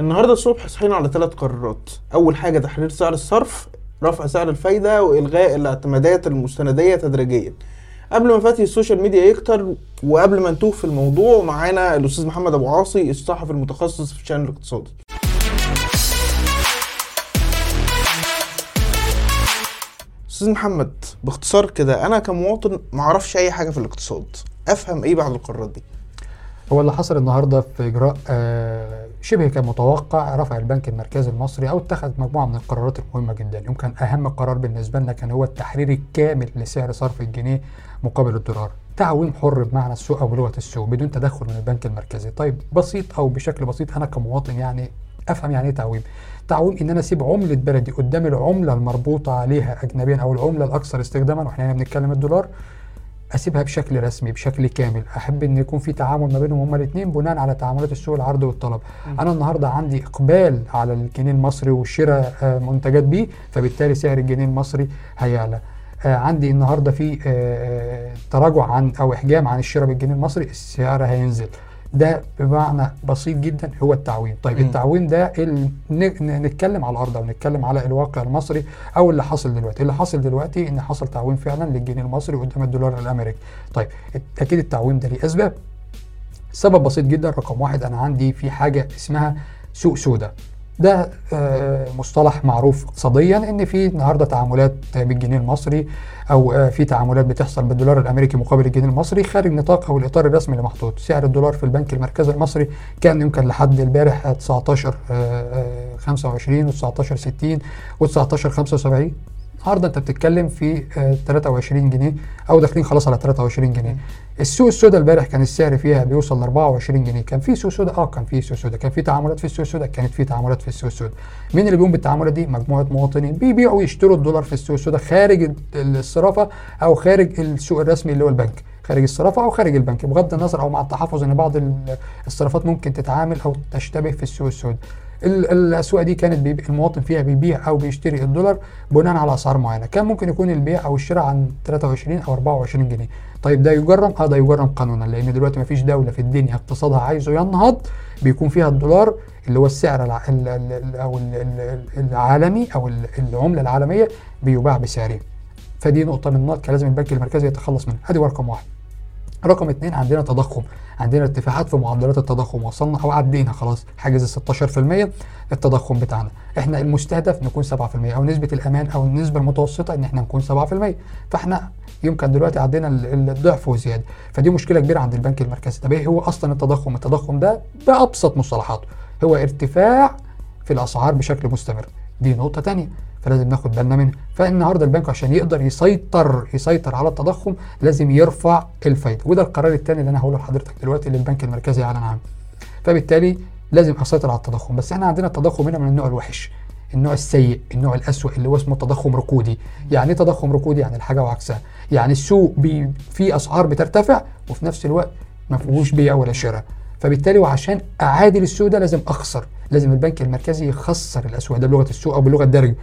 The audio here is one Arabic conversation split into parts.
النهارده الصبح صحينا على ثلاث قرارات. أول حاجة تحرير سعر الصرف رفع سعر الفايدة وإلغاء الاعتمادات المستندية تدريجيا. قبل ما فتح السوشيال ميديا يكتر وقبل ما نتوه في الموضوع معانا الأستاذ محمد أبو عاصي الصحفي المتخصص في الشأن الاقتصادي. أستاذ محمد باختصار كده أنا كمواطن ما أعرفش أي حاجة في الاقتصاد. أفهم إيه بعد القرارات دي؟ هو اللي حصل النهارده في إجراء آه، شبه كان متوقع رفع البنك المركزي المصري أو اتخذ مجموعة من القرارات المهمة جدا. يمكن أهم قرار بالنسبة لنا كان هو التحرير الكامل لسعر صرف الجنيه مقابل الدولار. تعويم حر بمعنى السوق أو بلغة السوق بدون تدخل من البنك المركزي. طيب بسيط أو بشكل بسيط أنا كمواطن يعني أفهم يعني إيه تعويم. تعويم إن أنا أسيب عملة بلدي قدام العملة المربوطة عليها اجنبيا أو العملة الأكثر استخداما وإحنا هنا بنتكلم الدولار أسيبها بشكل رسمي بشكل كامل. أحب إن يكون في تعامل ما بينهم هما الاثنين بناء على تعاملات السوق العرض والطلب. م. أنا النهارده عندي إقبال على الجنيه المصري وشراء آه، منتجات بيه فبالتالي سعر الجنيه المصري هيعلى. آه، عندي النهارده في آه، تراجع عن أو إحجام عن الشراء بالجنيه المصري السعر هينزل. ده بمعنى بسيط جدا هو التعويم. طيب مم. التعويم ده ال- نتكلم على الأرض أو نتكلم على الواقع المصري أو اللي حاصل دلوقتي. اللي حاصل دلوقتي إن حصل تعويم فعلا للجنيه المصري قدام الدولار الأمريكي. طيب أكيد التعويم ده ليه أسباب. سبب بسيط جدا رقم واحد أنا عندي في حاجة اسمها سوق سوداء ده آه، مصطلح معروف اقتصاديا إن في النهارده تعاملات بالجنيه المصري أو آه، في تعاملات بتحصل بالدولار الأمريكي مقابل الجنيه المصري خارج نطاق أو الإطار الرسمي اللي محطوط سعر الدولار في البنك المركزي المصري كان يمكن لحد البارح 19 آه، آه، 25 و19 60 و19 75 النهارده انت بتتكلم في آه، 23 جنيه أو داخلين خلاص على 23 جنيه. السوق السوداء البارح كان السعر فيها بيوصل ل 24 جنيه. كان في سوق سوداء آه كان في سوق سوداء. كان في تعاملات في السوق السوداء كانت في تعاملات في السوق السوداء مين اللي بيقوم بالتعاملات دي؟ مجموعة مواطنين. بيبيعوا ويشتروا الدولار في السوق السوداء خارج ال- الصرافة أو خارج السوق الرسمي اللي هو البنك. خارج الصرافة أو خارج البنك. بغض النظر أو مع التحفظ إن بعض ال- الصرافات ممكن تتعامل أو تشتبه في السوق السوداء. ال- الأسواق دي كانت المواطن فيها بيبيع أو بيشتري الدولار بناء على أسعار معينة. كان ممكن يكون البيع أو الشراء عن 23 أو 24 جنيه. طيب ده يجرم؟ آه ده يجرم قانونا لأن دلوقتي ما فيش دولة في الدنيا اقتصادها عايزه ينهض بيكون فيها الدولار اللي هو السعر الع... ال... ال... أو ال... ال... العالمي أو ال- العملة العالمية بيباع بسعره فدي نقطة من النقط كان لازم البنك المركزي يتخلص منها. أدي رقم واحد. رقم اتنين عندنا تضخم عندنا ارتفاعات في معدلات التضخم وصلنا أو عدينا خلاص حاجز ال 16% التضخم بتاعنا. إحنا المستهدف نكون 7% أو نسبة الأمان أو النسبة المتوسطة إن إحنا نكون 7% فإحنا يمكن دلوقتي عدينا ال- ال- الضعف وزيادة. فدي مشكلة كبيرة عند البنك المركزي. طب إيه هو أصلا التضخم؟ التضخم ده بأبسط مصطلحاته هو ارتفاع في الأسعار بشكل مستمر. دي نقطة تانية. فلازم ناخد بالنا منها. فالنهارده البنك عشان يقدر يسيطر يسيطر على التضخم لازم يرفع الفايدة. وده القرار الثاني اللي أنا هقوله لحضرتك دلوقتي اللي البنك المركزي اعلن عنه فبالتالي لازم أسيطر على التضخم. بس إحنا عندنا التضخم هنا من النوع الوحش النوع السيء النوع الأسوأ اللي هو اسمه تضخم ركودي. يعني إيه تضخم ركودي؟ يعني الحاجة وعكسها يعني السوق بي في أسعار بترتفع وفي نفس الوقت ما فيهوش بيع ولا شراء. فبالتالي وعشان أعادل السوق ده لازم أخسر. لازم البنك المركزي يخسر الاسواق ده بلغة السوق أو بلغة الدرج.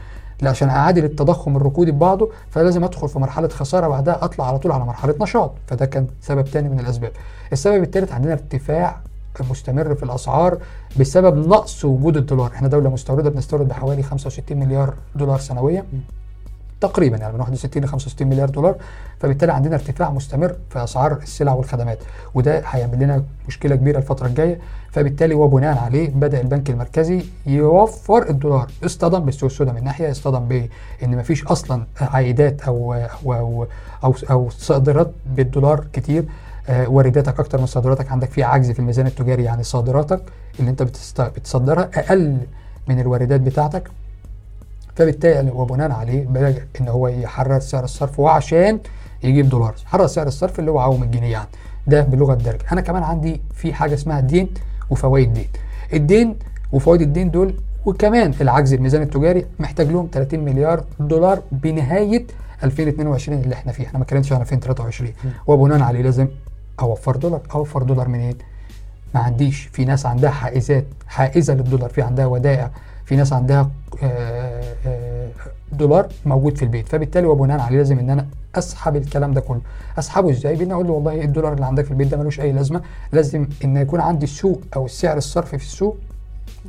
عشان أعادل التضخم الركودي ببعضه فلازم أدخل في مرحلة خسارة بعدها أطلع على طول على مرحلة نشاط. فده كان سبب تاني من الأسباب. السبب الثالث عندنا ارتفاع مستمر في الأسعار بسبب نقص وجود الدولار. إحنا دولة مستوردة بنستورد بحوالي 65 مليار دولار سنويا. تقريبا يعني من 61 ل 65 مليار دولار فبالتالي عندنا ارتفاع مستمر في أسعار السلع والخدمات وده هيعمل لنا مشكلة كبيرة الفترة الجاية. فبالتالي وبناء عليه بدأ البنك المركزي يوفر الدولار اصطدم بالسوق السوداء من ناحية اصطدم بإن مفيش أصلا عائدات أو أو أو أو, أو صادرات بالدولار كتير. آه، وارداتك أكتر من صادراتك. عندك في عجز في الميزان التجاري يعني صادراتك اللي أنت بتصدرها أقل من الواردات بتاعتك. فبالتالي وبناء عليه بدأ إن هو يحرر سعر الصرف وعشان يجيب دولار. حرر سعر الصرف اللي هو عوم الجنيه يعني. ده بلغة الدرج. أنا كمان عندي في حاجة اسمها دين وفوائد دين. الدين وفوائد الدين دول وكمان العجز الميزان التجاري محتاج لهم 30 مليار دولار بنهاية 2022 اللي إحنا فيه. إحنا ما اتكلمناش عن 2023 وبناء عليه لازم أوفر دولار. أوفر دولار منين؟ ما عنديش. في ناس عندها حائزات. حائزة للدولار. في عندها ودائع. في ناس عندها آه، آه، دولار موجود في البيت. فبالتالي وبناء عليه لازم إن أنا أسحب الكلام ده كله. أسحبه إزاي؟ بان أقول له والله الدولار اللي عندك في البيت ده ملوش أي لازمة. لازم إن يكون عندي السوق أو السعر الصرفي في السوق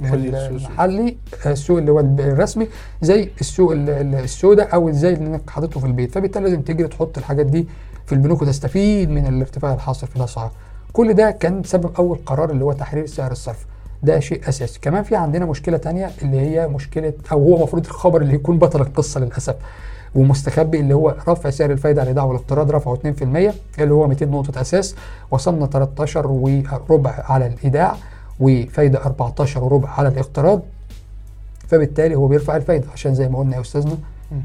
محلي السوق. المحلي آه، السوق اللي هو الرسمي زي السوق ال- ال- السوداء أو زي اللي انك حاططه في البيت. فبالتالي لازم تجري تحط الحاجات دي في البنوك وتستفيد من الارتفاع الحاصل في الأسعار. كل ده كان سبب أول قرار اللي هو تحرير سعر الصرف. ده شيء أساسي. كمان في عندنا مشكلة تانية اللي هي مشكلة أو هو المفروض الخبر اللي يكون بطل القصة للأسف ومستخبي اللي هو رفع سعر الفايدة على الايداع والاقتراض رفعه 2% اللي هو 200 نقطة أساس وصلنا 13 وربع على الإيداع وفايدة 14 وربع على الاقتراض. فبالتالي هو بيرفع الفايدة. عشان زي ما قلنا يا أستاذنا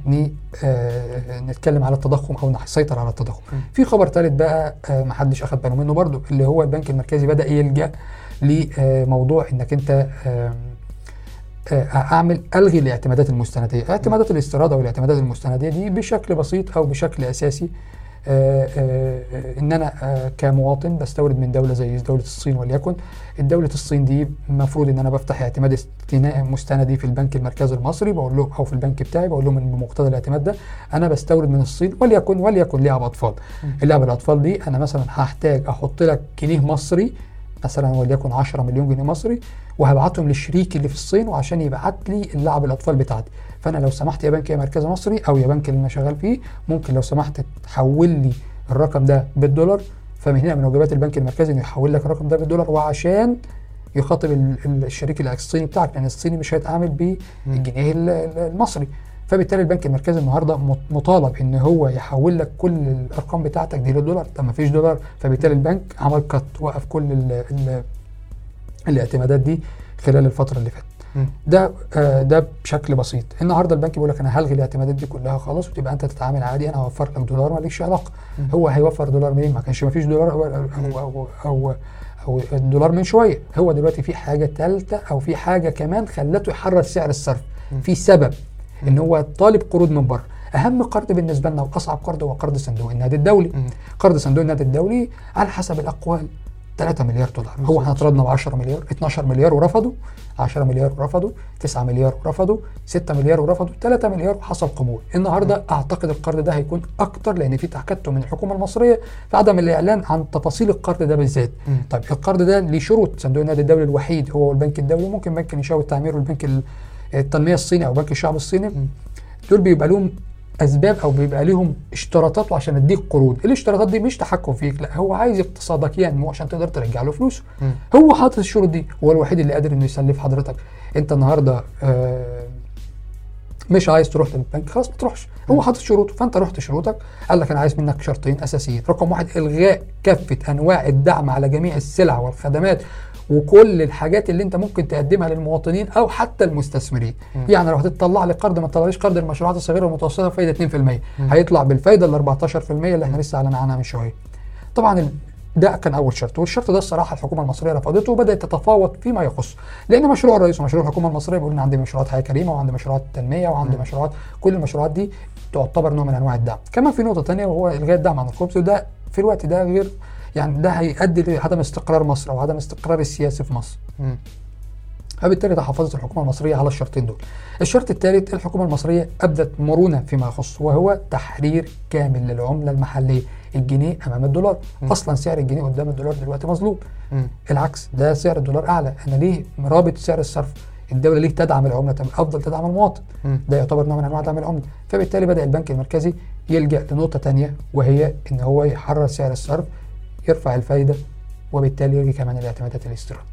ني آه نتكلم على التضخم أو نسيطر على التضخم. في خبر ثالث بقى آه محدش أخد باله منه برضو اللي هو البنك المركزي بدأ يلجأ لموضوع إنك أنت آه أعمل ألغي الاعتمادات المستندية، اعتمادات الاستيراد أو الاعتمادات المستندية دي بشكل بسيط أو بشكل أساسي آه، آه، إن أنا كمواطن بستورد من دولة زي دولة الصين وليكن. الدولة الصين دي المفروض إن أنا بفتح اعتماد استثناء مستندي في البنك المركزي المصري بقول لهم أو في البنك بتاعي بقول لهم إن بمقتضى الاعتماد ده أنا بستورد من الصين وليكن وليكن لعب أطفال. اللعب الأطفال دي أنا مثلا هحتاج أحط لك جنيه مصري مثلا وليكن 10 مليون جنيه مصري وهبعتهم للشريك اللي في الصين وعشان يبعت لي اللعب الأطفال بتاعتي. فأنا لو سمحت يا بنك يا مركز مصري أو يا بنك اللي أنا شغال فيه ممكن لو سمحت تحول لي الرقم ده بالدولار. فمن هنا من واجبات البنك المركزي إنه يحول لك الرقم ده بالدولار وعشان يخاطب ال- ال- الشريك الصيني بتاعك لأن الصيني مش هيتعامل بالجنيه ال- ال- المصري. فبالتالي البنك المركزي النهارده مط- مطالب إن هو يحول لك كل الأرقام بتاعتك دي للدولار. طب ما فيش دولار. فبالتالي البنك عمل كت وقف كل ال ال الاعتمادات دي خلال الفترة اللي فاتت. ده آه ده بشكل بسيط. النهارده البنك بيقول لك أنا هلغي الاعتمادات دي كلها خلاص وتبقى أنت تتعامل عادي. أنا هوفر لك دولار مالكش علاقة. هو هيوفر دولار منين؟ ما كانش ما فيش دولار أو, أو, أو, أو, أو الدولار من شوية. هو دلوقتي في حاجة ثالثه أو في حاجة كمان خلته يحرر سعر الصرف. في سبب. إن هو طالب قروض من بره أهم قرض بالنسبة لنا وأصعب قرض هو قرض صندوق النقد الدولي. قرض صندوق النقد الدولي على حسب الأقوال 3 مليار دولار هو. إحنا طردنا ب 10 مليار 12 مليار ورفضوا 10 مليار ورفضوا 9 مليار ورفضوا 6 مليار ورفضوا 3 مليار وحصل قبول النهارده أعتقد القرض ده هيكون أكتر لأن في تكتم من الحكومة المصرية في عدم الإعلان عن تفاصيل القرض ده بالذات. طيب القرض ده ليه شروط صندوق النقد الدولي الوحيد هو البنك الدولي ممكن بنك الانشاء والتعمير والبنك ال- التنمية الصيني أو بنك الشعب الصيني. دول بيبقى لهم أسباب أو بيبقى لهم اشتراطات عشان اديك قروض. الاشتراطات دي مش تحكم فيك لا هو عايز اقتصادك ينمو عشان تقدر ترجع له فلوسه. هو حاطط الشروط دي هو الوحيد اللي قادر إنه يسلف حضرتك. أنت النهارده آه مش عايز تروح للبنك خلاص ما تروحش. هو حاطط شروطه فأنت رحت شروطك قال لك أنا عايز منك شرطين أساسيين. رقم واحد إلغاء كافة أنواع الدعم على جميع السلع والخدمات وكل الحاجات اللي انت ممكن تقدمها للمواطنين أو حتى المستثمرين. مم. يعني لو هتطلع لي قرض ما تطلعليش قرض المشروعات الصغيرة والمتوسطة بفايده 2% هيطلع بالفايدة ال 14% اللي إحنا لسه اعلنا عنها من شوية. طبعا ده كان أول شرط. والشرط ده الصراحة الحكومة المصرية رفضته وبدأت تتفاوض فيما يخص. لأن مشروع الرئيس ومشروع الحكومة المصرية بيقول إن عندي مشروعات حياة كريمة وعندي مشروعات تنمية وعندي مم. مشروعات كل المشروعات دي تعتبر نوع من أنواع الدعم. كمان في نقطة ثانية وهو إلغاء الدعم عن الخبز وده في الوقت ده غير يعني ده هيؤدي لعدم استقرار مصر أو عدم استقرار السياسي في مصر. فبالتالي تحفظت الحكومة المصرية على الشرطين دول. الشرط الثالث الحكومة المصرية أبدت مرونة فيما يخص وهو تحرير كامل للعملة المحلية، الجنيه أمام الدولار، م. أصلا سعر الجنيه قدام الدولار دلوقتي مظلوم،. العكس ده سعر الدولار أعلى، أنا ليه رابط سعر الصرف؟ الدولة ليه تدعم العملة؟ أفضل تدعم المواطن، مم. ده يعتبر نوع من أنواع دعم العملة، فبالتالي بدأ البنك المركزي يلجأ لنقطة ثانية وهي إن هو يحرر سعر الصرف يرفع الفايدة وبالتالي يلغي كمان الاعتمادات الاستيراد.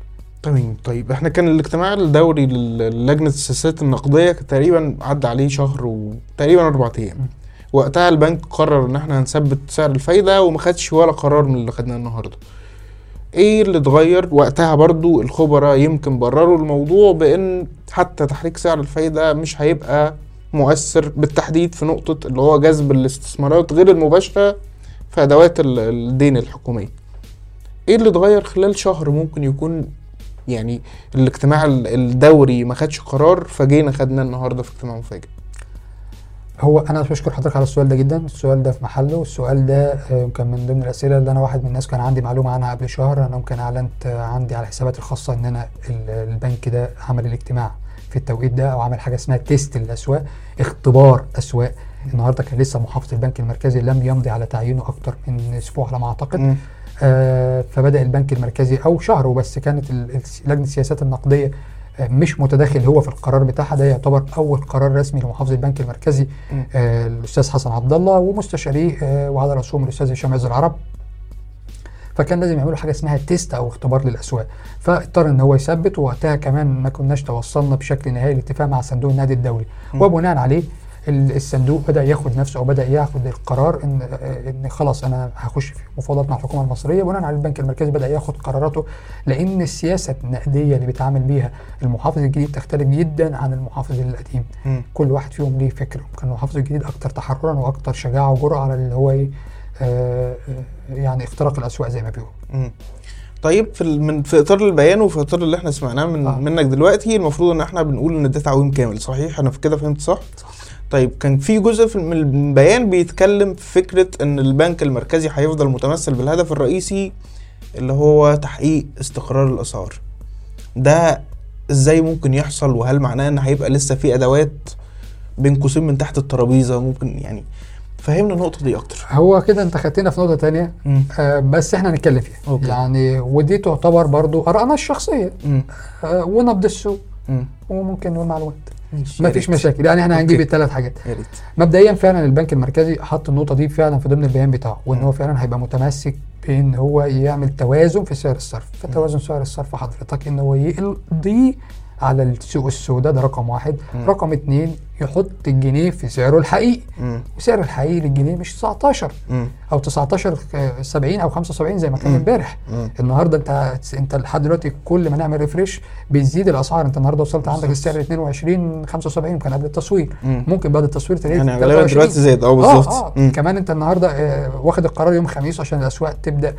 تمام طيب إحنا كان الاجتماع الدوري لل- للجنة السياسات النقدية كان تقريبا عدى عليه شهر وتقريبا أربع أيام مم. وقتها البنك قرر إن إحنا هنثبت سعر الفايدة وما خدش ولا قرار من اللي خدناه النهاردة إيه اللي اتغير وقتها برضو الخبراء يمكن برروا الموضوع بإن حتى تحريك سعر الفايدة مش هيبقى مؤثر بالتحديد في نقطة اللي هو جذب الاستثمارات غير المباشرة في أدوات ال- الدين الحكومية إيه اللي اتغير خلال شهر ممكن يكون يعني الاجتماع ال- الدوري ما خدش قرار فجينا خدنا النهارده في اجتماع مفاجئ؟ هو أنا بشكر حضرتك على السؤال ده جدا. السؤال ده في محله. والسؤال ده آه، كان من ضمن الأسئلة اللي أنا واحد من الناس كان عندي معلومة عنها قبل شهر. أنا ممكن اعلنت آه، عندي على حساباتي الخاصة إن أنا ال- البنك ده عمل الاجتماع في التوقيت ده أو عمل حاجة اسمها test للاسواق اختبار أسواق النهارده كان لسه محافظ البنك المركزي لم يمضي على تعيينه أكتر من أسبوع على ما أعتقد. آه، فبدأ البنك المركزي أو شهر وبس كانت لجنة السياسات النقدية آه، مش متداخل هو في القرار بتاعها ده يعتبر أول قرار رسمي لمحافظ البنك المركزي. آه، الأستاذ حسن عبد الله ومستشاريه آه، وعلى رأسهم الأستاذ هشام عز العرب فكان لازم يعملوا حاجة اسمها test أو اختبار للأسواق فاضطر إن هو يثبت ووقتها كمان ما كناش توصلنا بشكل نهائي لاتفاق مع صندوق النقد الدولي. وبناء عليه الصندوق بدأ ياخد نفسه أو بدأ ياخد القرار إن إن خلاص أنا هخش في مفاوضات مع الحكومة المصرية بناء على البنك المركزي بدأ ياخد قراراته لأن السياسة النقدية اللي بيتعامل بيها المحافظ الجديد تختلف جدا عن المحافظ القديم. كل واحد فيهم ليه فكر كان المحافظ الجديد أكتر تحررا وأكتر شجاعة وجرأة على اللي هو إيه يعني اختراق الأسواق زي ما بيقولوا. طيب في ال- من في إطار البيان وفي إطار اللي إحنا سمعناه من. آه. منك دلوقتي المفروض إن إحنا بنقول إن ده تعويم كامل صحيح أنا في كده فهمت صح؟ صح. طيب كان في جزء من البيان بيتكلم في فكرة إن البنك المركزي هيفضل متمثل بالهدف الرئيسي اللي هو تحقيق استقرار الاسعار ده إزاي ممكن يحصل؟ وهل معناه إن هيبقى لسه في أدوات بين قوسين من تحت الترابيزة؟ ممكن يعني فهمنا النقطة دي أكتر. هو كده أنت خدتنا في نقطة تانية. مم. آه بس إحنا هنتكلم فيها. أوكي. يعني ودي تعتبر برضو آرائنا الشخصية. مم. آه ونبض السوق. مم. وممكن نقول معلومات. ماشي، ما فيش. مشاكل يعني إحنا هنجيب. الثلاث حاجات مبدئيا فعلا البنك المركزي حط النقطة دي فعلا في ضمن البيان بتاعه وإن. هو فعلا هيبقى متمسك بإن هو يعمل توازن في سعر الصرف فتوازن سعر الصرف حضرتك إن هو يقضي على السوق السوداء ده رقم واحد مم. رقم اتنين يحط الجنيه في سعره الحقيقي مم. وسعر الحقيقي للجنيه مش 19 مم. أو 19 آه، 70 أو 75 زي ما كان. امبارح. النهارده انت انت لحد دلوقتي كل ما نعمل ريفريش بتزيد الأسعار انت النهارده وصلت عندك. السعر 22 75 كان قبل التصوير مم. ممكن بعد التصوير تلاقيه يعني 23. غالبا دلوقتي زاد آه بالظبط آه مم. كمان انت النهارده آه واخد القرار يوم الخميس عشان الأسواق تبدأ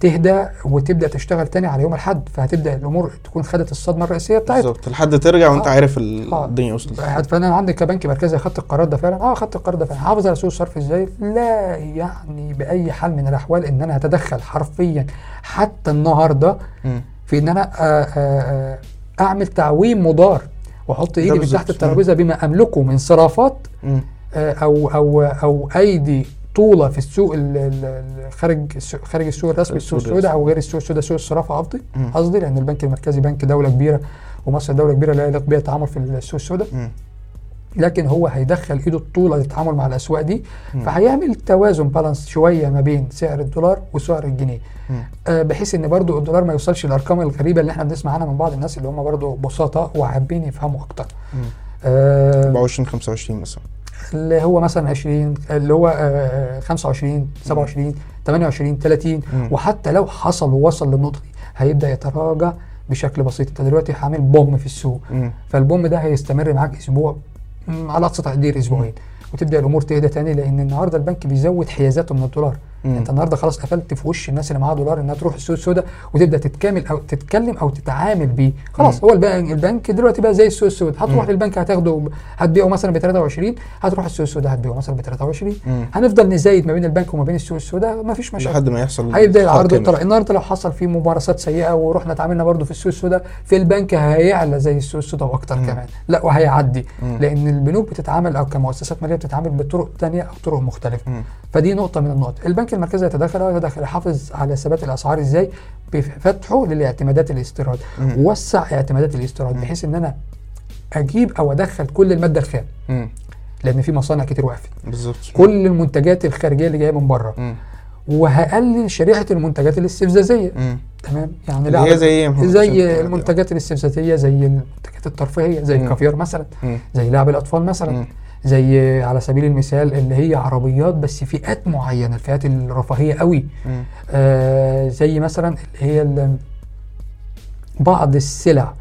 تهدى وتبدأ تشتغل تاني على يوم الاحد فهتبدأ الأمور تكون خدت الصدمة الرئيسية بتاعتها بالظبط لحد ترجع وأنت آه. عارف آه. الدنيا وصلت فأنا عندي كبنك مركزي أخدت القرار ده فعلا آه أخدت القرار ده فعلا حافظ على سوق الصرف إزاي لا يعني بأي حال من الأحوال إن أنا أتدخل حرفيا حتى النهارده. في إن أنا آه، آه، آه، أعمل تعويم مضار وأحط إيدي من. تحت الترابيزة بما أملكه من صرافات. آه، أو أو أو أيدي طوله في السوق ال- ال- ال- خارج خارج السوق الرسمي السوق السوداء أو غير السوق السوداء سوق الصرافة قصدي. قصدي لأن البنك المركزي بنك دولة كبيرة ومصر دولة كبيرة لا يليق بها التعامل في السوق السوداء. لكن هو هيدخل إيده الطولة للتعامل مع الأسواق دي. فهيعمل توازن بالانس شوية ما بين سعر الدولار وسعر الجنيه. آه، بحيث إن برضو الدولار ما يوصلش للأرقام الغريبة اللي إحنا بنسمع عنها من بعض الناس اللي هم برضو بساطه وحابين يفهموا أكتر مم. آه 24 25 مثلا اللي هو مثلا 20 اللي هو آه 25 27 28 30 مم. وحتى لو حصل ووصل للنقطة دي هيبدأ يتراجع بشكل بسيط. انت دلوقتي عامل بوم في السوق. فالبوم ده هيستمر معاك أسبوع على أقصى تقدير أسبوعين. وتبدأ الأمور تهدى تاني لأن النهارده البنك بيزود حيازاته من الدولار. مم. انت النهارده خلاص قفلت في وش الناس اللي معاها دولار انها تروح السوق السوداء وتبدأ تتكامل أو تتكلم أو تتعامل بيه خلاص مم. هو البنك, البنك دلوقتي بقى زي السوق السوداء هتروح مم. للبنك هتاخده هتبيعه مثلا ب 23 هتروح السوق السوداء هتبيعه مثلا ب 23 مم. هنفضل نزايد ما بين البنك وما بين السوق السوداء ما فيش مشاكل لحد ما يحصل هيبدأ العرض. والطلب النهارده لو حصل فيه ممارسات سيئة ورحنا اتعاملنا برضو في السوق السوداء في البنك هيعلى زي السوق السوداء وأكتر مم. كمان لا وهيعدي مم. لأن البنوك بتتعامل أو كمؤسسات مالية بتتعامل بطرق تانية أو طرق مختلفة مم. فدي نقطة من النقط البنك المركزي يتدخل أو يتدخل يحافظ على ثبات الأسعار إزاي بفتحه للاعتمادات الاستيراد مم. وسع اعتمادات الاستيراد. بحيث إن أنا أجيب أو أدخل كل المادة الخام. لأن في مصانع كتير وقفت بالظبط كل المنتجات الخارجية اللي جاية من بره. وهقلل شريحة المنتجات الاستفزازية. تمام يعني اللي لا هي زي إيه زي المنتجات الاستفزازية زي المنتجات الترفيهية زي. الكافيار مثلا. زي لعب الأطفال مثلا. زي على سبيل المثال اللي هي عربيات بس فئات معينة الفئات الرفاهية قوي. آه زي مثلا اللي هي بعض السلع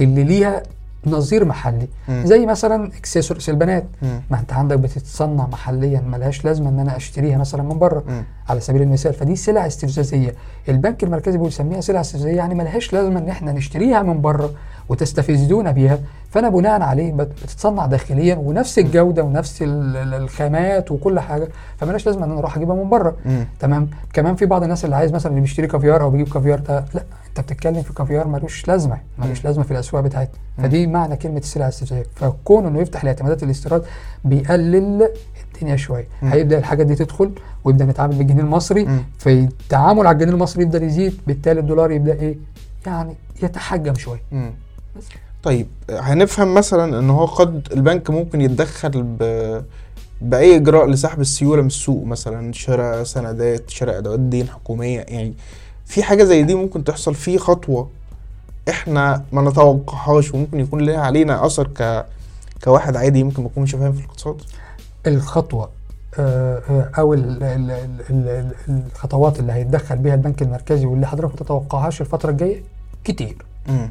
اللي ليها نظير محلي مم. زي مثلا اكسسوارز البنات مم. ما انت عندك بتتصنع محليا ملهاش لازمة إن أنا أشتريها مثلا من بره مم. على سبيل المثال فدي سلع استفزازية البنك المركزي بيسميها سلع استفزازية يعني ملهاش لازمة إن إحنا نشتريها من بره وتستفزونا بيها فأنا بناء عليه بت- بتتصنع داخليا ونفس الجودة ونفس ال- ال- الخامات وكل حاجة. فمالهاش لازمة إن أنا أروح أجيبها من بره. تمام؟ كمان في بعض الناس اللي عايز مثلا اللي بيشتري كافيار أو بيجيب كافيار ده لأ أنت بتتكلم في كافيار ملوش لازمة ملوش لازمة في الأسواق بتاعتنا فدي معنى كلمة السلع الاستفزازيه فكون إنه يفتح لاعتمادات الاستيراد بيقلل الدنيا شوية. هيبدأ الحاجات دي تدخل ويبدأ نتعامل بالجنيه المصري. مم. فالتعامل على الجنيه المصري يبدا يزيد بالتالي الدولار يبدأ إيه؟ يعني يتحجم شوية. طيب هنفهم مثلا إن هو قد البنك ممكن يتدخل ب بأي إجراء لسحب السيولة من السوق مثلا شراء سندات شراء أدوات دين حكومية يعني في حاجة زي دي ممكن تحصل في خطوة إحنا ما نتوقعهاش وممكن يكون لها علينا أثر ك كواحد عادي ممكن ما يكونش فاهم في الاقتصاد؟ الخطوة آه، آه، أو ال- ال- ال- ال- ال- الخطوات اللي هيتدخل بيها البنك المركزي واللي حضرتك ما تتوقعهاش الفترة الجاية كتير. امم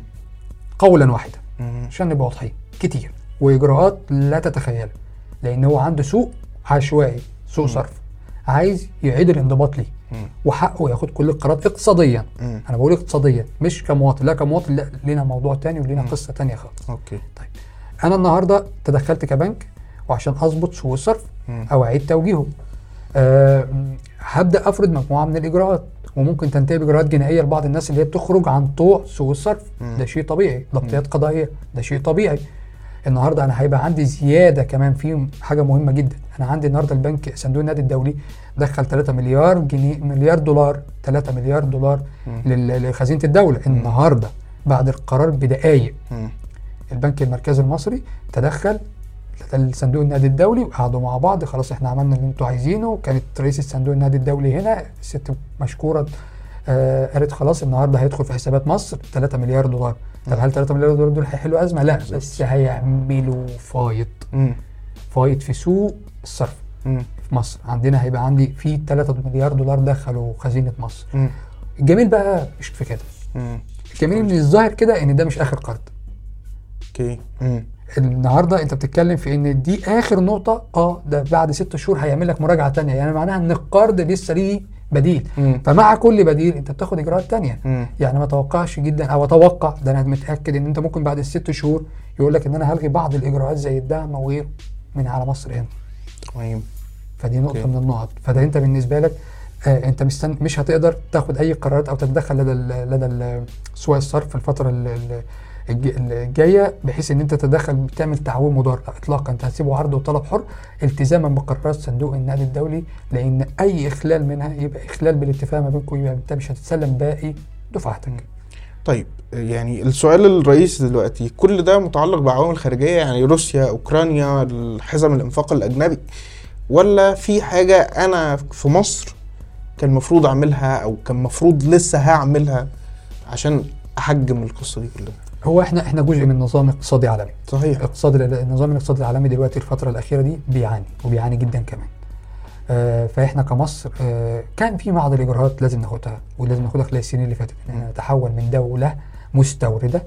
قولا واحدا. عشان نبقى واضحين. كتير. وإجراءات لا تتخيلها. لأن هو عنده سوق عشوائي سوق مم. صرف. عايز يعيد الانضباط ليه. مم. وحقه ياخد كل القرارات اقتصاديا. امم أنا بقول اقتصاديا. مش كمواطن. لا كمواطن لا لينا موضوع تاني ولينا مم. قصة تانية خالص. أوكي. أنا النهارده تدخلت كبنك وعشان أظبط سوق الصرف مم. أو أعيد توجيهه. أه هبدأ أفرض مجموعة من الإجراءات. وممكن تنتهي باجراءات جنائية لبعض الناس اللي هي بتخرج عن طوع سوق الصرف. ده شيء طبيعي. ضبطيات قضائية ده شيء طبيعي. النهارده أنا هيبقى عندي زيادة كمان في حاجة مهمة جدا. أنا عندي النهارده البنك صندوق النقد الدولي دخل 3 مليار جنيه مليار دولار 3 مليار دولار لخزينة الدولة. النهارده بعد القرار بدقائق. البنك المركزي المصري تدخل الصندوق النقد الدولي وقعدوا مع بعض خلاص إحنا عملنا اللي أنتوا عايزينه كانت رئيس الصندوق النقد الدولي هنا الست مشكورة آه قالت خلاص النهارده هيدخل في حسابات مصر 3 مليار دولار طب هل 3 مليار دولار دول هيحلوا أزمة؟ لا بس هيعملوا فايض. فايض في سوق الصرف مم. في مصر عندنا هيبقى عندي في 3 مليار دولار دخلوا خزينة مصر مم. الجميل بقى مش في كده. الجميل إن الظاهر كده إن ده مش آخر قرض أوكي. النهارده انت بتتكلم في ان دي آخر نقطة آه ده بعد ست شهور هيعمل لك مراجعة تانية يعني معناها إن القرض لسه ليه بديل مم. فمع كل بديل انت بتاخد إجراءات تانية مم. يعني ما اتوقعش جدا أو أتوقع ده أنا متأكد إن أنت ممكن بعد الست شهور يقول لك إن أنا هلغي بعض الإجراءات زي الدعم وغيره من على مصر هنا تمام فدي نقطة أوكي. من النقط فده أنت بالنسبة لك آه أنت مستن مش هتقدر تاخد أي قرارات أو تتدخل لدى ال لدى ال سواء الصرف في الفترة ال- ال- الج- الجاية بحيث إن أنت تتدخل بتعمل تعويم مضار لا اطلاقا أنت هتسيبه عرض وطلب حر التزاما بقرارات صندوق النقد الدولي لأن أي إخلال منها يبقى إخلال بالاتفاق ما بينكم يبقى انت مش هتتسلم باقي دفعتك. طيب يعني السؤال الرئيسي دلوقتي كل ده متعلق بعوامل خارجية يعني روسيا أوكرانيا حزم الإنفاق الأجنبي ولا في حاجة أنا في مصر كان المفروض أعملها أو كان المفروض لسه هعملها عشان أحجم القصة دي كلها؟ هو إحنا إحنا جزء من نظام اقتصادي عالمي. صحيح. الاقتصاد النظام الاقتصادي العالمي دلوقتي الفترة الأخيرة دي بيعاني وبيعاني جدا كمان. آه فإحنا كمصر آه كان في بعض الإجراءات لازم ناخدها ولازم ناخدها خلال السنين اللي فاتت. إن إحنا نتحول من دولة مستوردة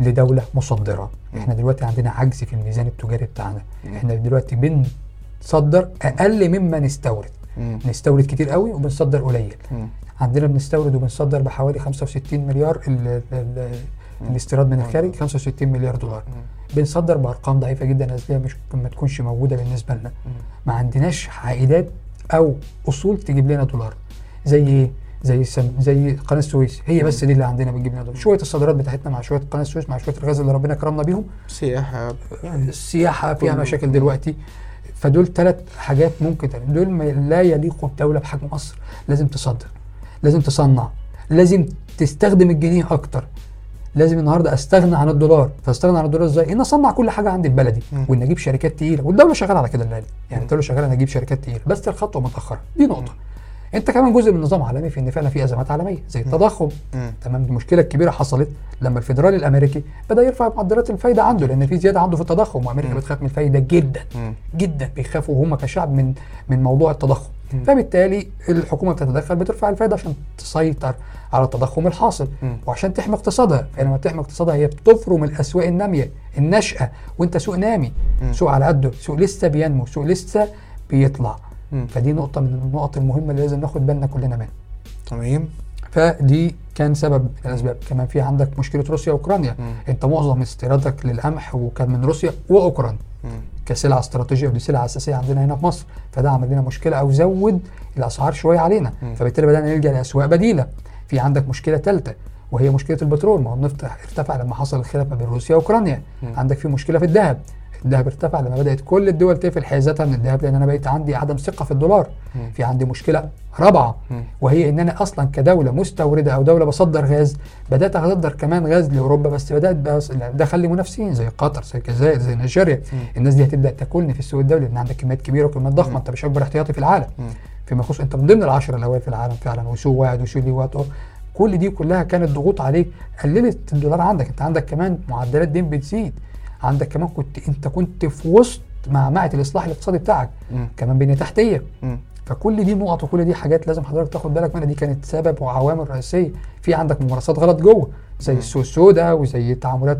لدولة مصدرة. إحنا دلوقتي عندنا عجز في الميزان التجاري بتاعنا. إحنا دلوقتي بنصدر أقل مما نستورد. مم. نستورد كتير قوي وبنصدر قليل. عندنا بنستورد وبنصدر بحوالي 65 مليار ال ال الاستيراد من الخارج 65 مليار دولار. بنصدر بأرقام ضعيفة جدا اصليه مش ما تكونش موجودة بالنسبة لنا. ما عندناش عائدات أو أصول تجيب لنا دولار. زي إيه؟ زي سم... زي قناة السويس. هي بس دي اللي عندنا بتجيب لنا دولار. شوية الصادرات بتاعتنا مع شوية قناة السويس مع شوية الغاز اللي ربنا كرمنا بيهم. سياحة. يعني السياحه فيها. مشاكل دلوقتي. فدول ثلاث حاجات ممكن. دول ما لا يليقوا بدولة بحجم مصر. لازم تصدر. لازم تصنع. لازم تستخدم الجنيه أكتر. لازم النهارده استغنى عن الدولار. فاستغنى عن الدولار إزاي؟ إن أصنع كل حاجة عندي في بلدي. وإن أجيب شركات تقيلة. والدولة شغالة على كده الان يعني. الدولة شغاله ان أجيب شركات تقيلة. بس الخطوه متاخره دي نقطة. أنت كمان جزء من نظام عالمي في إن فعلا في أزمات عالمية زي التضخم. مم. تمام؟ المشكلة الكبيره حصلت لما الفيدرالي الأمريكي بدأ يرفع معدلات الفايدة عنده لأن في زيادة عنده في التضخم وأمريكا. بتخاف من الفايدة جدا. مم. جدا. بيخافوا. هم كشعب من من موضوع التضخم. فبالتالي الحكومة بتتدخل بترفع الفايدة عشان تسيطر على التضخم الحاصل. وعشان تحمي اقتصادها فلما تحمي اقتصادها هي بتفرم الأسواق النامية الناشئة وأنت سوق نامي. سوق على قده سوق لسه بينمو سوق لسه بيطلع. فدي نقطة من النقط المهمة اللي لازم ناخد بالنا كلنا منها تمام فدي كان سبب من الأسباب. كمان في عندك مشكلة روسيا وأوكرانيا. أنت معظم استيرادك للقمح وكان من روسيا وأوكرانيا. كسلعة استراتيجية ودي سلعة أساسية عندنا هنا في مصر. فده عمل لنا مشكلة أو زود الأسعار شوية علينا. فبالتالي بدأنا نلجأ لأسواق بديلة. في عندك مشكلة ثالثه وهي مشكلة البترول. ما هو النفط ارتفع لما حصل الخلاف ما بين روسيا وأوكرانيا. عندك في مشكلة في الذهب. الذهب ارتفع لما بدأت كل الدول تقفل حيازاتها من الذهب لأن أنا بقيت عندي عدم ثقة في الدولار مم. في عندي مشكلة رابعة. وهي ان أنا أصلا كدولة مستوردة أو دولة بصدر غاز بدأت اصدر كمان غاز لأوروبا بس بدأت بس دخل لي منافسين زي قطر زي الجزائر زي نيجيريا. الناس دي هتبدأ تاكلني في السوق الدولي لأن عندك كميات كبيرة وكميات ضخمة. أنت مش أكبر احتياطي في العالم. فيما يخص أنت من ضمن العشره الأوائل في العالم فعلا وسوق واحد وسوق ليه وقت كل دي كلها كانت ضغوط عليك قللت الدولار عندك أنت عندك كمان معدلات دين بتزيد عندك كمان كنت انت كنت في وسط معمعة الإصلاح الاقتصادي بتاعك. مم. كمان بنية تحتية. مم. فكل دي نقط وكل دي حاجات لازم حضرتك تاخد بالك منها. دي كانت سبب وعوامل رئيسية. في عندك ممارسات غلط جوه زي. السوق السوداء وزي تعاملات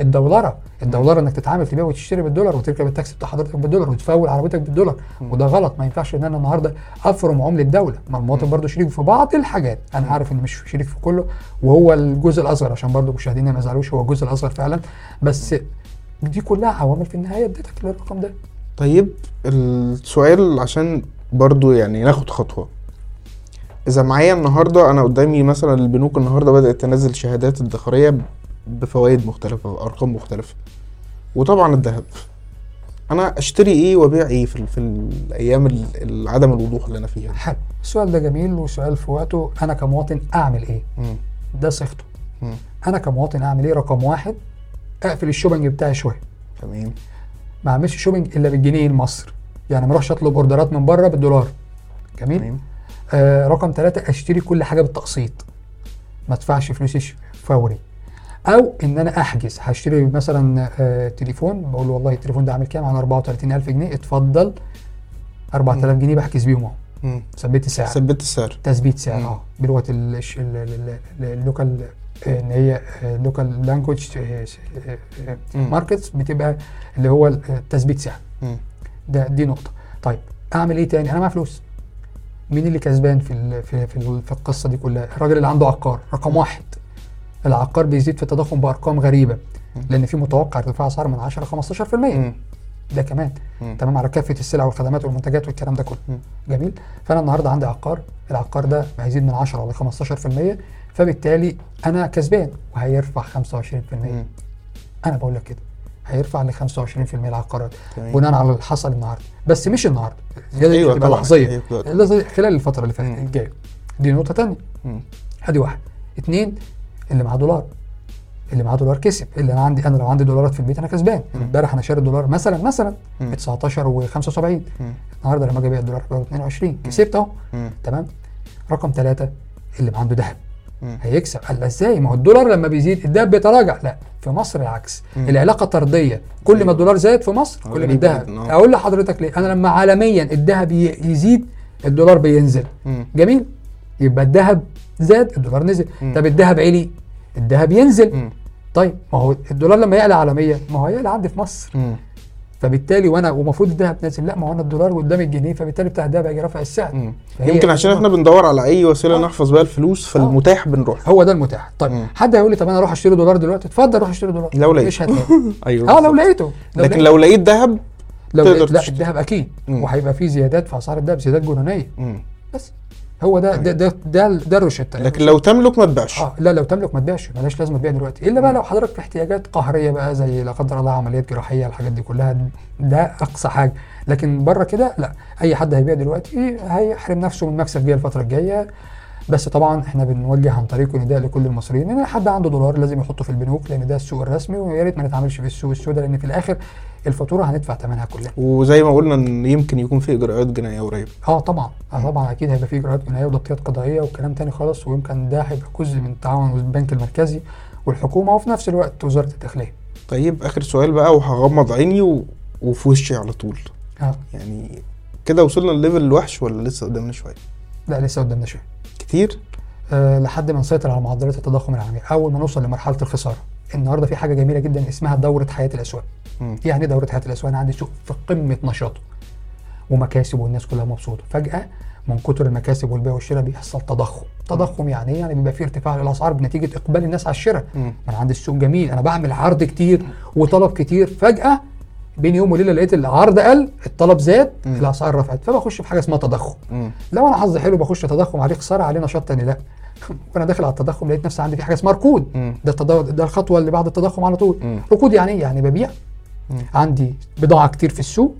الدولره الدولره إنك تتعامل تبيع وتشتري بالدولار وتركب التاكسي بتاع حضرتك بالدولار وتفول عربيتك بالدولار. مم. وده غلط. ما ينفعش إن أنا النهارده أفرم عمله دوله ما المواطن. برضه شريك في بعض الحاجات. أنا. عارف إن مش شريك في كله. وهو الجزء الأصغر عشان برضه مشاهدينا ما يزعلوش هو الجزء الأصغر فعلا. بس دي كلها عوامل في النهاية اديتك للرقم ده. طيب السؤال عشان برضو يعني ناخد خطوة. إذا معايا النهاردة أنا قدامي مثلا البنوك النهاردة بدأت تنزل شهادات ادخارية بفوائد مختلفة وأرقام مختلفة. وطبعا الذهب. أنا أشتري إيه وأبيع إيه في, ال- في الأيام ال- ال- عدم الوضوح اللي أنا فيها حلو. السؤال ده جميل وسؤال في وقته. أنا كمواطن أعمل إيه؟ مم. ده صيغته. أنا كمواطن أعمل إيه؟ رقم واحد. اقفل ال shopping بتاعي شوية. تمام. ما اعملش shopping إلا بالجنيه المصري. يعني ما اروحش اطلب اوردرات من بره بالدولار. جميل؟ تمام. آه رقم ثلاثة اشتري كل حاجة بالتقسيط. ما ادفعش فلوسي فوري. أو ان أنا احجز. هشتري مثلا آه تليفون. بقول له والله التليفون ده عامل كام؟ عن 34000 جنيه. اتفضل. 4000 جنيه بحجز بيهم اهو. ثبت سعر ثبت السعر. تثبيت سعر. آه. بلغة ال local إن هي local language. markets بتبقى اللي هو ال- آه، تثبيت سعر. ده دي نقطة طيب أعمل إيه تاني أنا معايا فلوس مين اللي كسبان في في في, ال- في القصة دي كلها الراجل اللي عنده عقار رقم واحد العقار بيزيد في التضخم بأرقام غريبة. لأن في متوقع ارتفاع اسعار من 10 ل 15% مم. ده كمان. مم. تمام على كافة السلع والخدمات والمنتجات والكلام ده كله. جميل. فأنا النهارده عندي عقار. العقار ده هيزيد من 10 ل 15% فبالتالي أنا كسبان وهيرفع 25% مم. أنا بقول لك كده. هيرفع ل 25% العقارات تمام. بناء على اللي حصل النهارده. بس مش النهارده. أيوة تبقى. لحظيه أيوة خلال الفترة اللي فاتت. الجاية. دي نقطة ثانية. ادي واحد اثنين اللي معاه دولار. اللي معاه دولار كسب اللي أنا عندي أنا لو عندي دولارات في البيت أنا كسبان. امبارح أنا شاري دولار مثلا مثلا. ب 19 و75 مم. النهارده لما أجي ابيع الدولار ب 22 كسبت اهو. تمام رقم ثلاثة اللي عنده ذهب. هيكسب قال إزاي ما هو الدولار لما بيزيد الذهب بيتراجع لا في مصر العكس. العلاقة طردية كل ما أيوة. الدولار زاد في مصر كل ما الذهب آه. أقول لحضرتك ليه أنا لما عالميا الذهب يزيد الدولار بينزل. جميل يبقى الذهب زاد الدولار نزل. طب الذهب عالي الذهب ينزل مم. طيب ما هو الدولار لما يعلى عالميا ما هو هيعلى عندي في مصر. مم. فبالتالي وأنا ومفروض الذهب نازل لا ما هو أنا الدولار قدام الجنيه فبالتالي بتاع الذهب هيجي رافع السعر. يمكن عشان إحنا بندور على أي وسيلة آه. نحفظ بيها الفلوس فالمتاح بنروح. هو ده المتاح. طيب مم. حد هيقول لي طب أنا أروح أشتري دولار دلوقتي؟ اتفضل روح اشتري دولار. لو لقيت. مش أيوه آه لو لقيته. لو لكن لقيت- لو لقيت ذهب لو لقيت لا. الذهب أكيد. مم. وهيبقى فيه زيادات في أسعار الذهب زيادات جنونية. مم. هو ده ده ده ده, ده الروشته لكن لو تملك ما تبيعش. آه لا لو تملك ما تبيعش. ملاش لازم تبيع دلوقتي. إلا بقى لو حضرتك في احتياجات قهرية بقى زي لا قدر الله عمليات جراحية الحاجات دي كلها ده أقصى حاجة. لكن بره كده لا. أي حد هيبيع دلوقتي هيحرم نفسه من مكسب بيها الفترة الجاية. بس طبعا إحنا بنوجه عن طريقه نداء لكل المصريين إن حد عنده دولار لازم يحطه في البنوك لأن ده السوق الرسمي ويا ريت ما نتعاملش في السوق السوداء لأن في الآخر الفاتورة هندفع ثمنها كلها. وزي ما قلنا إن يمكن يكون في إجراءات جنائية قريب آه طبعا آه طبعا أكيد هيبقى في إجراءات جنائية وضبطيات قضائية وكلام تاني خالص ويمكن ده هيبقى جزء من التعاون البنك المركزي والحكومة وفي نفس الوقت وزارة الداخلية. طيب آخر سؤال بقى وهغمض عيني و... وفي وشي على طول. آه. يعني كده وصلنا لليفل الوحش ولا لسه قدامنا شوية؟ لا لسه قدامنا شوية. كتير آه لحد ما نسيطر على معدلات التضخم العالميه أول ما نوصل لمرحلة الخسارة النهارده في حاجة جميلة جدا اسمها دورة حياة الأسواق. مم. يعني إيه دورة حياة الأسواق؟ أنا عندي سوق في قمة نشاطه ومكاسب والناس كلها مبسوطة. فجأة من كتر المكاسب والبيع والشراء بيحصل تضخم. تضخم يعني إيه؟ يعني بيبقى في ارتفاع للاسعار بنتيجة إقبال الناس على الشراء. أنا عندي السوق جميل أنا بعمل عرض كتير وطلب كتير. فجأة بين يوم وليلة لقيت العرض قل الطلب زاد. الأسعار رفعت فبخش في حاجة اسمها تضخم مم. لو أنا حظي حلو بخش تضخم عليه خسارة عليه نشاط تاني لا وأنا داخل على التضخم لقيت نفسي عندي في حاجة اسمها ركود مم. ده التض- ده الخطوة اللي بعد التضخم على طول مم. ركود يعني إيه يعني ببيع مم. عندي بضاعة كتير في السوق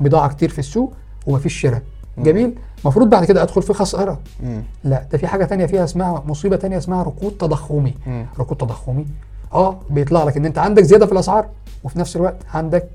بضاعة كتير في السوق ومفيش شراء. جميل المفروض بعد كده أدخل في خسارة. لا ده في حاجة تانية فيها اسمها مصيبة تانية اسمها ركود تضخمي. ركود تضخمي آه بيطلع لك إن أنت عندك زيادة في الأسعار وفي نفس الوقت عندك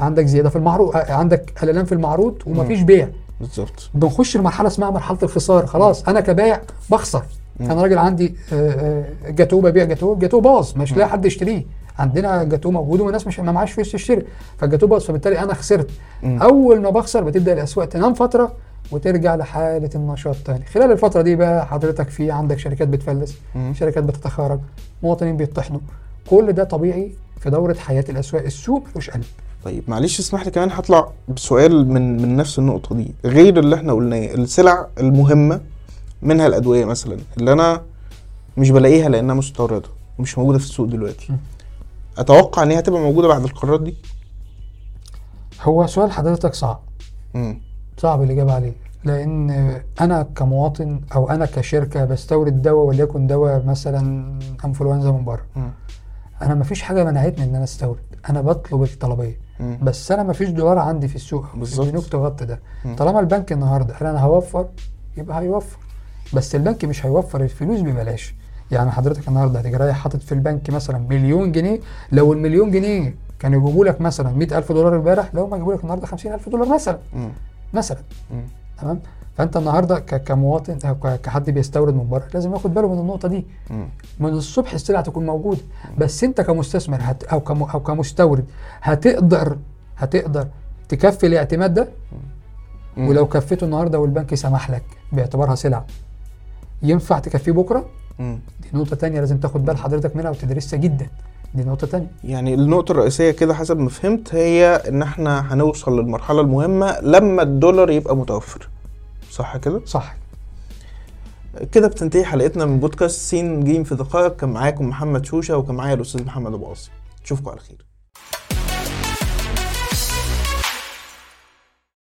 عندك زيادة في المعروض آه، عندك قللان في المعروض ومفيش بيع. بالظبط. بنخش لمرحله اسمها مرحلة الخسار خلاص أنا كبايع بخسر. مم. أنا راجل عندي آه، آه، جاتوه ببيع جاتوه الجاتوه باظ مش لاقي حد يشتريه. عندنا جاتوه موجود والناس مش ما معاش فلوس تشتري فالجاتوه باظ فبالتالي أنا خسرت. مم. أول ما بخسر بتبدأ الأسواق تنام فترة وترجع لحالة النشاط تاني. خلال الفترة دي بقى حضرتك في عندك شركات بتفلس مم. شركات بتتخارج مواطنين بيطحنوا. كل ده طبيعي في دورة حياة الأسواق السوق ملوش قلب. طيب معلش اسمح لي كمان هطلع بسؤال من من نفس النقطة دي غير اللي إحنا قلناه السلع المهمة منها الأدوية مثلا اللي أنا مش بلاقيها لأنها مستوردة ومش موجودة في السوق دلوقتي م. أتوقع إن هي هتبقى موجودة بعد القرارات دي هو سؤال حضرتك صعب مم. صعب الإجابة عليه لأن أنا كمواطن أو أنا كشركة بستورد دواء وليكن دواء مثلا أنفلونزا من بره. أنا مفيش حاجة منعتني إن أنا أستورد أنا بطلب الطلبية مم. بس أنا مفيش دولار عندي في السوق بالظبط. البنوك تغطي ده مم. طالما البنك النهاردة قال أنا هوفر يبقى هيوفر بس البنك مش هيوفر الفلوس ببلاش يعني حضرتك النهارده هتيجي رايح حاطط في البنك مثلا مليون جنيه لو المليون جنيه كانوا يجيبوا لك مثلا 100000 دولار امبارح لو ما يجيبوا لك النهارده 50000 دولار مثلا مم. مثلا مم. تمام؟ فأنت النهارده كمواطن كحد بيستورد من بره لازم ياخد باله من النقطة دي. من الصبح السلعه تكون موجودة. بس أنت كمستثمر هت أو كم أو كمستورد هتقدر هتقدر تكفي الاعتماد ده. ولو كفيته النهارده والبنك سمح لك باعتبارها سلعة ينفع تكفيه بكرة. دي نقطة تانية لازم تاخد بال حضرتك منها وتدرسها جدا. دي نقطة تانية. يعني النقطة الرئيسية كده حسب ما فهمت هي إن إحنا هنوصل للمرحلة المهمة لما الدولار يبقى متوفر. صح كده؟ صح. كده بتنتهي حلقتنا من بودكاست سين جيم في دقائق. كان معاكم محمد شوشة وكان معايا الأستاذ محمد أبو قاسم. نشوفكم على خير.